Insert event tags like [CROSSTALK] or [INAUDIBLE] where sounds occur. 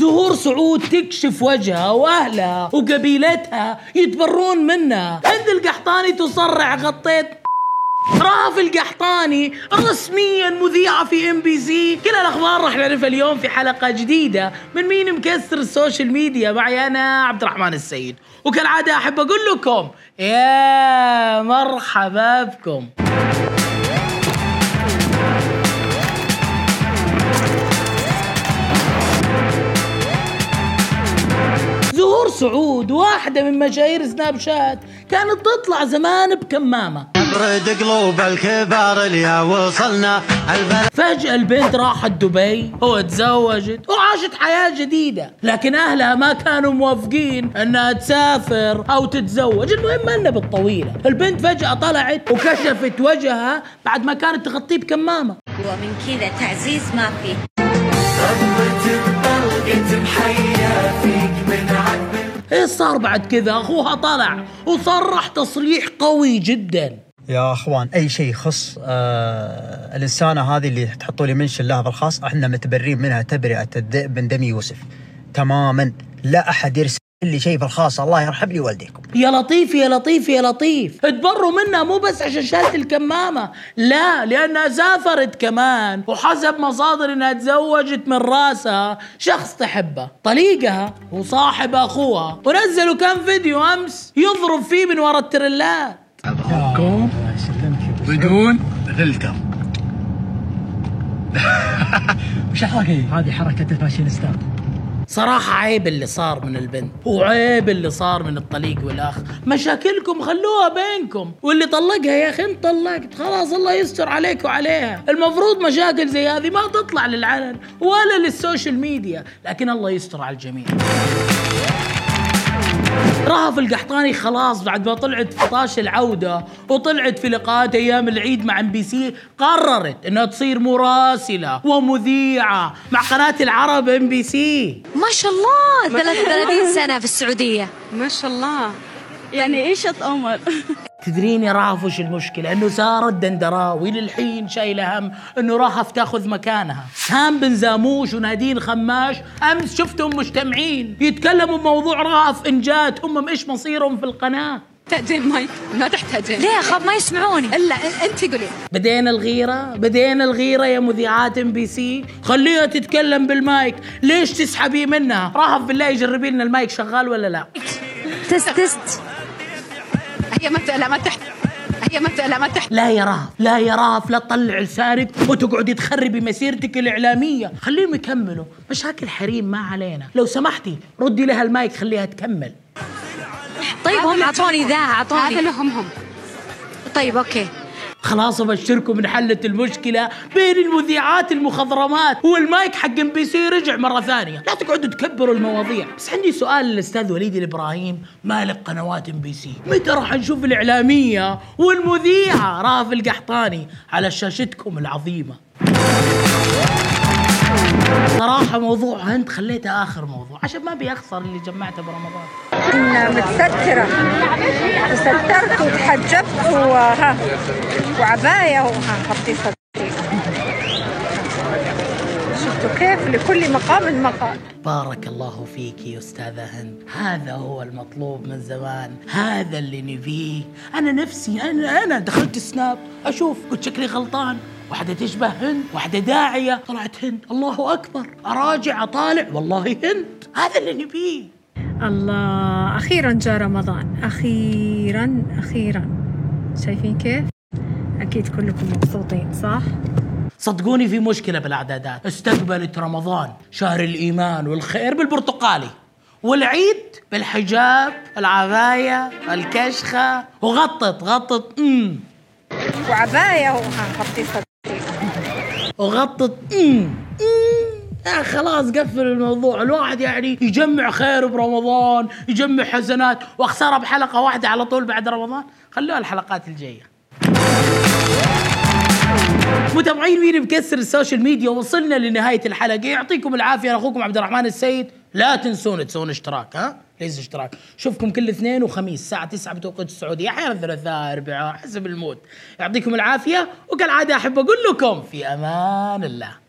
زهور سعود تكشف وجهها وأهلها وقبيلتها يتبرون منها. هند القحطاني تصرع غطيت. رهف القحطاني رسميا مذيعة في MBC كل الأخبار راح نعرفها اليوم في حلقة جديدة من مين مكسر السوشيال ميديا. معي أنا عبد الرحمن السيد. وكالعادة أحب أقول لكم يا مرحبا بكم. سعود واحدة من مشاهير سناب شات. كانت تطلع زمان بكمامة. برد قلوب الكبار اللي وصلنا. البلد فجأة البنت راحت دبي وتزوجت وعاشت حياة جديدة. لكن أهلها ما كانوا موافقين أنها تسافر أو تتزوج. المهم أنها بالطويلة. البنت فجأة طلعت وكشفت وجهها بعد ما كانت تغطيه بكمامة. ومن كذا تعزيز ما فيه إيش صار بعد كذا؟ أخوها طلع وصرح تصريح قوي جدا. يا أخوان أي شيء يخص آه الإنسانة هذه اللي تحطوا لي منشن لها بالخاص إحنا متبرين منها تبرئة الذئب من دم يوسف. تماما. لا أحد يرسل لي شيء بالخاص الله يرحم لي والديكم. يا لطيف يا لطيف يا لطيف. تبروا منها مو بس عشان شالت الكمامة. لا لأنها سافرت كمان. وحسب مصادر إنها تزوجت من راسها شخص تحبه طليقها وصاحب أخوها. ونزلوا كم فيديو أمس يضرب فيه من ورا التريلات. بدون فلتر [LAUGHS] وش الحركة هذه حركة الفاشينيستا. صراحة عيب اللي صار من البنت وعيب اللي صار من الطليق والأخ مشاكلكم خلوها بينكم واللي طلقها يا أخي انت طلقت خلاص الله يستر عليك وعليها. المفروض مشاكل زي هذه ما تطلع للعلن ولا للسوشيال ميديا لكن الله يستر على الجميع. رهف القحطاني خلاص بعد ما طلعت في طاش العودة وطلعت في لقاءات أيام العيد مع أم بي سي قررت إنها تصير مراسلة ومذيعة مع قناة العرب أم بي سي. ما شاء الله 33 سنة في السعودية. ما شاء الله. يعني إيش اتأمر تدرين يا رهف وش المشكلة؟ إنه سارت دندراوي للحين شايلة هم إنه رهف تأخذ مكانها. سام بن زاموش ونادين خماش أمس شفتهم مجتمعين. يتكلموا بموضوع رهف انجات هم إيش مصيرهم في القناة. تأجين مايك. ما تحتاجين ليه أخاف ما يسمعوني. إلا أنت قولي. بدينا الغيرة بدينا الغيرة يا مذيعات إم بي سي. خليها تتكلم بالمايك. ليش تسحبي منها؟ رهف بالله جربي لنا المايك شغال ولا لا؟ تست تست. هي لا ما تحت هي لا ما تحت لا يا رهف لا يا رهف لا تطلع لسانك وتقعدي تخربي مسيرتك الإعلامية. خليهم يكملوا. مشاكل حريم ما علينا. لو سمحتي ردي لها المايك خليها تكمل. طيب هم أعطوني ذا هذا أعطوني. لهم هم. طيب okay. خلاص أبشركم ان حلت المشكلة بين المذيعات المخضرمات والمايك حق MBC رجع مرة ثانية. لا تقعدوا تكبروا المواضيع. بس عندي سؤال للأستاذ وليد الابراهيم مالك قنوات MBC؟ متى راح نشوف الإعلامية والمذيعة رهف القحطاني على شاشتكم العظيمة؟ صراحة موضوع هند خليته آخر موضوع عشان ما بيخسر اللي جمعته برمضان. متسترة. تسترت وتحجبت وها وعباية وها صدري شفتوا كيف؟ لكل مقام مقال بارك الله فيك يا أستاذة هند. هذا هو المطلوب من زمان. هذا اللي نبيه. أنا نفسي أنا أنا دخلت سناب أشوف قلت شكلي غلطان. واحدة تشبه هند واحدة داعية. طلعت هند. الله أكبر. أراجع أطالع. والله هند. هذا اللي نبيه. الله. أخيرا جاء رمضان. أخيرا أخيرا. شايفين كيف؟ أكيد كلكم مبسوطين صح؟ صدقوني في مشكلة بالإعدادات. استقبلت رمضان شهر الإيمان والخير بالبرتقالي والعيد بالحجاب العباية الكشخة. وغطت غطت أمم. وعباية وها غطي صدري وغطت أمم. امم آه خلاص قفل الموضوع. الواحد يعني يجمع خير برمضان يجمع حسنات واخسرها بحلقة واحدة على طول بعد رمضان. خلوها الحلقات الجاية. متابعين مين مكسر السوشيال ميديا وصلنا لنهاية الحلقة. يعطيكم العافية. أنا أخوكم عبد الرحمن السيد. لا تنسون تسوون اشتراك ها؟ ليس اشتراك. شوفكم كل اثنين وخميس الساعة 9 بتوقيت السعودية. أحيانا ثلاثاء أربعاء حسب ال mood. يعطيكم العافية وكالعادة أحب أقول لكم في أمان الله.